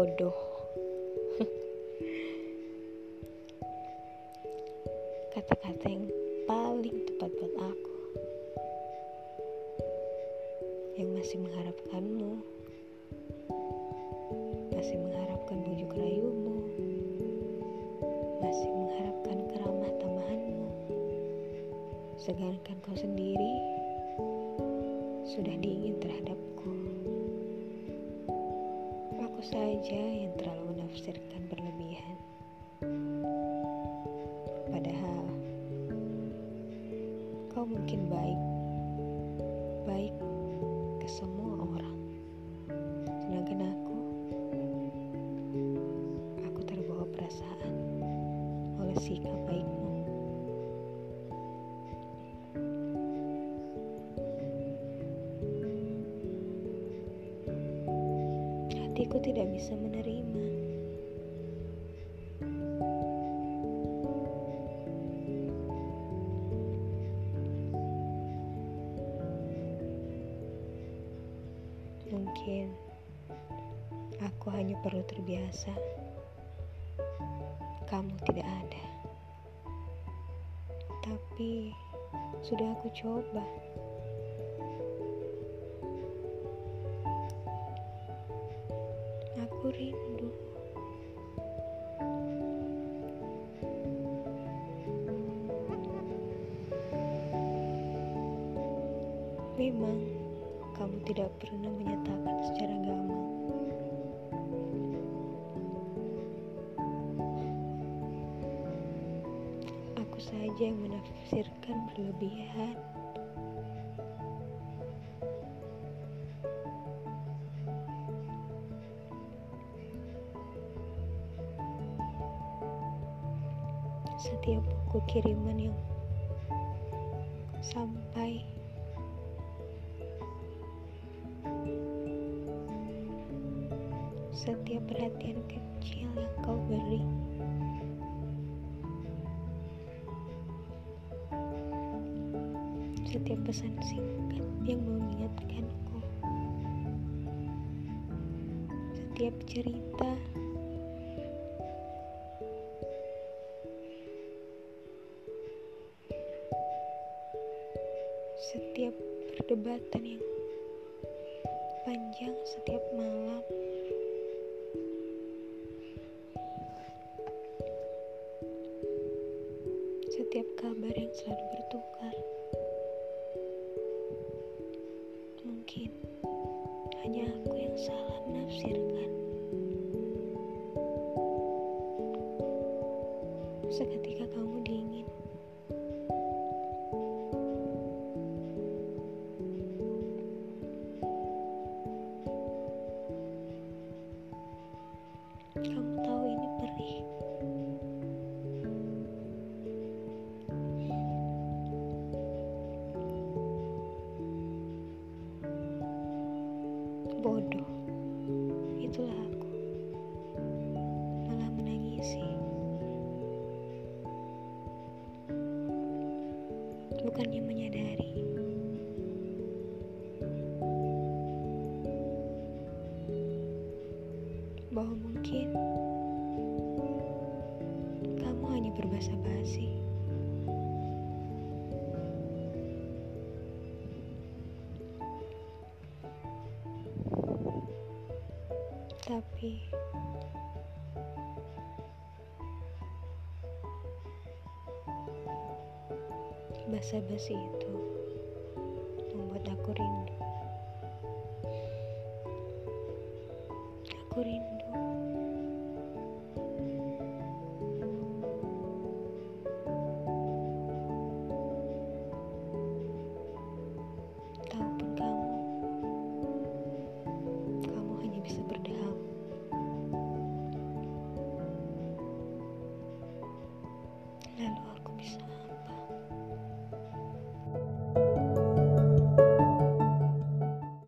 bodoh. Kata-kata yang paling tepat buat aku. Yang masih mengharapkanmu. Masih mengharapkan bujuk rayumu. Masih mengharapkan keramah tamahanmu. Sedangkan kau sendiri sudah dingin terhadapku. Aku saja yang terlalu menafsirkan berlebihan. Padahal kau mungkin baik, baik ke semua orang. Sedangkan aku, aku terbawa perasaan oleh sikap baikmu. Hatiku tidak bisa menerima. Mungkin aku hanya perlu terbiasa. Kamu tidak ada, tapi sudah aku coba. Rindu. Memang kamu tidak pernah menyatakan secara gamblang. Aku saja yang menafsirkan berlebihan. Setiap buku kiriman yang sampai setiap perhatian kecil yang kau beri. Setiap pesan singkat yang mengingatkanku. Setiap cerita setiap perdebatan yang panjang setiap malam setiap kabar yang selalu bertukar mungkin hanya aku yang salah menafsirkan. Seketika kamu dingin Kamu tahu ini perih. Bodoh. Itulah aku. Malah menangisi. Bukannya menyadari. Berbahasa basi. Tapi bahasa basi itu membuat aku rindu. Aku rindu. lalu aku bisa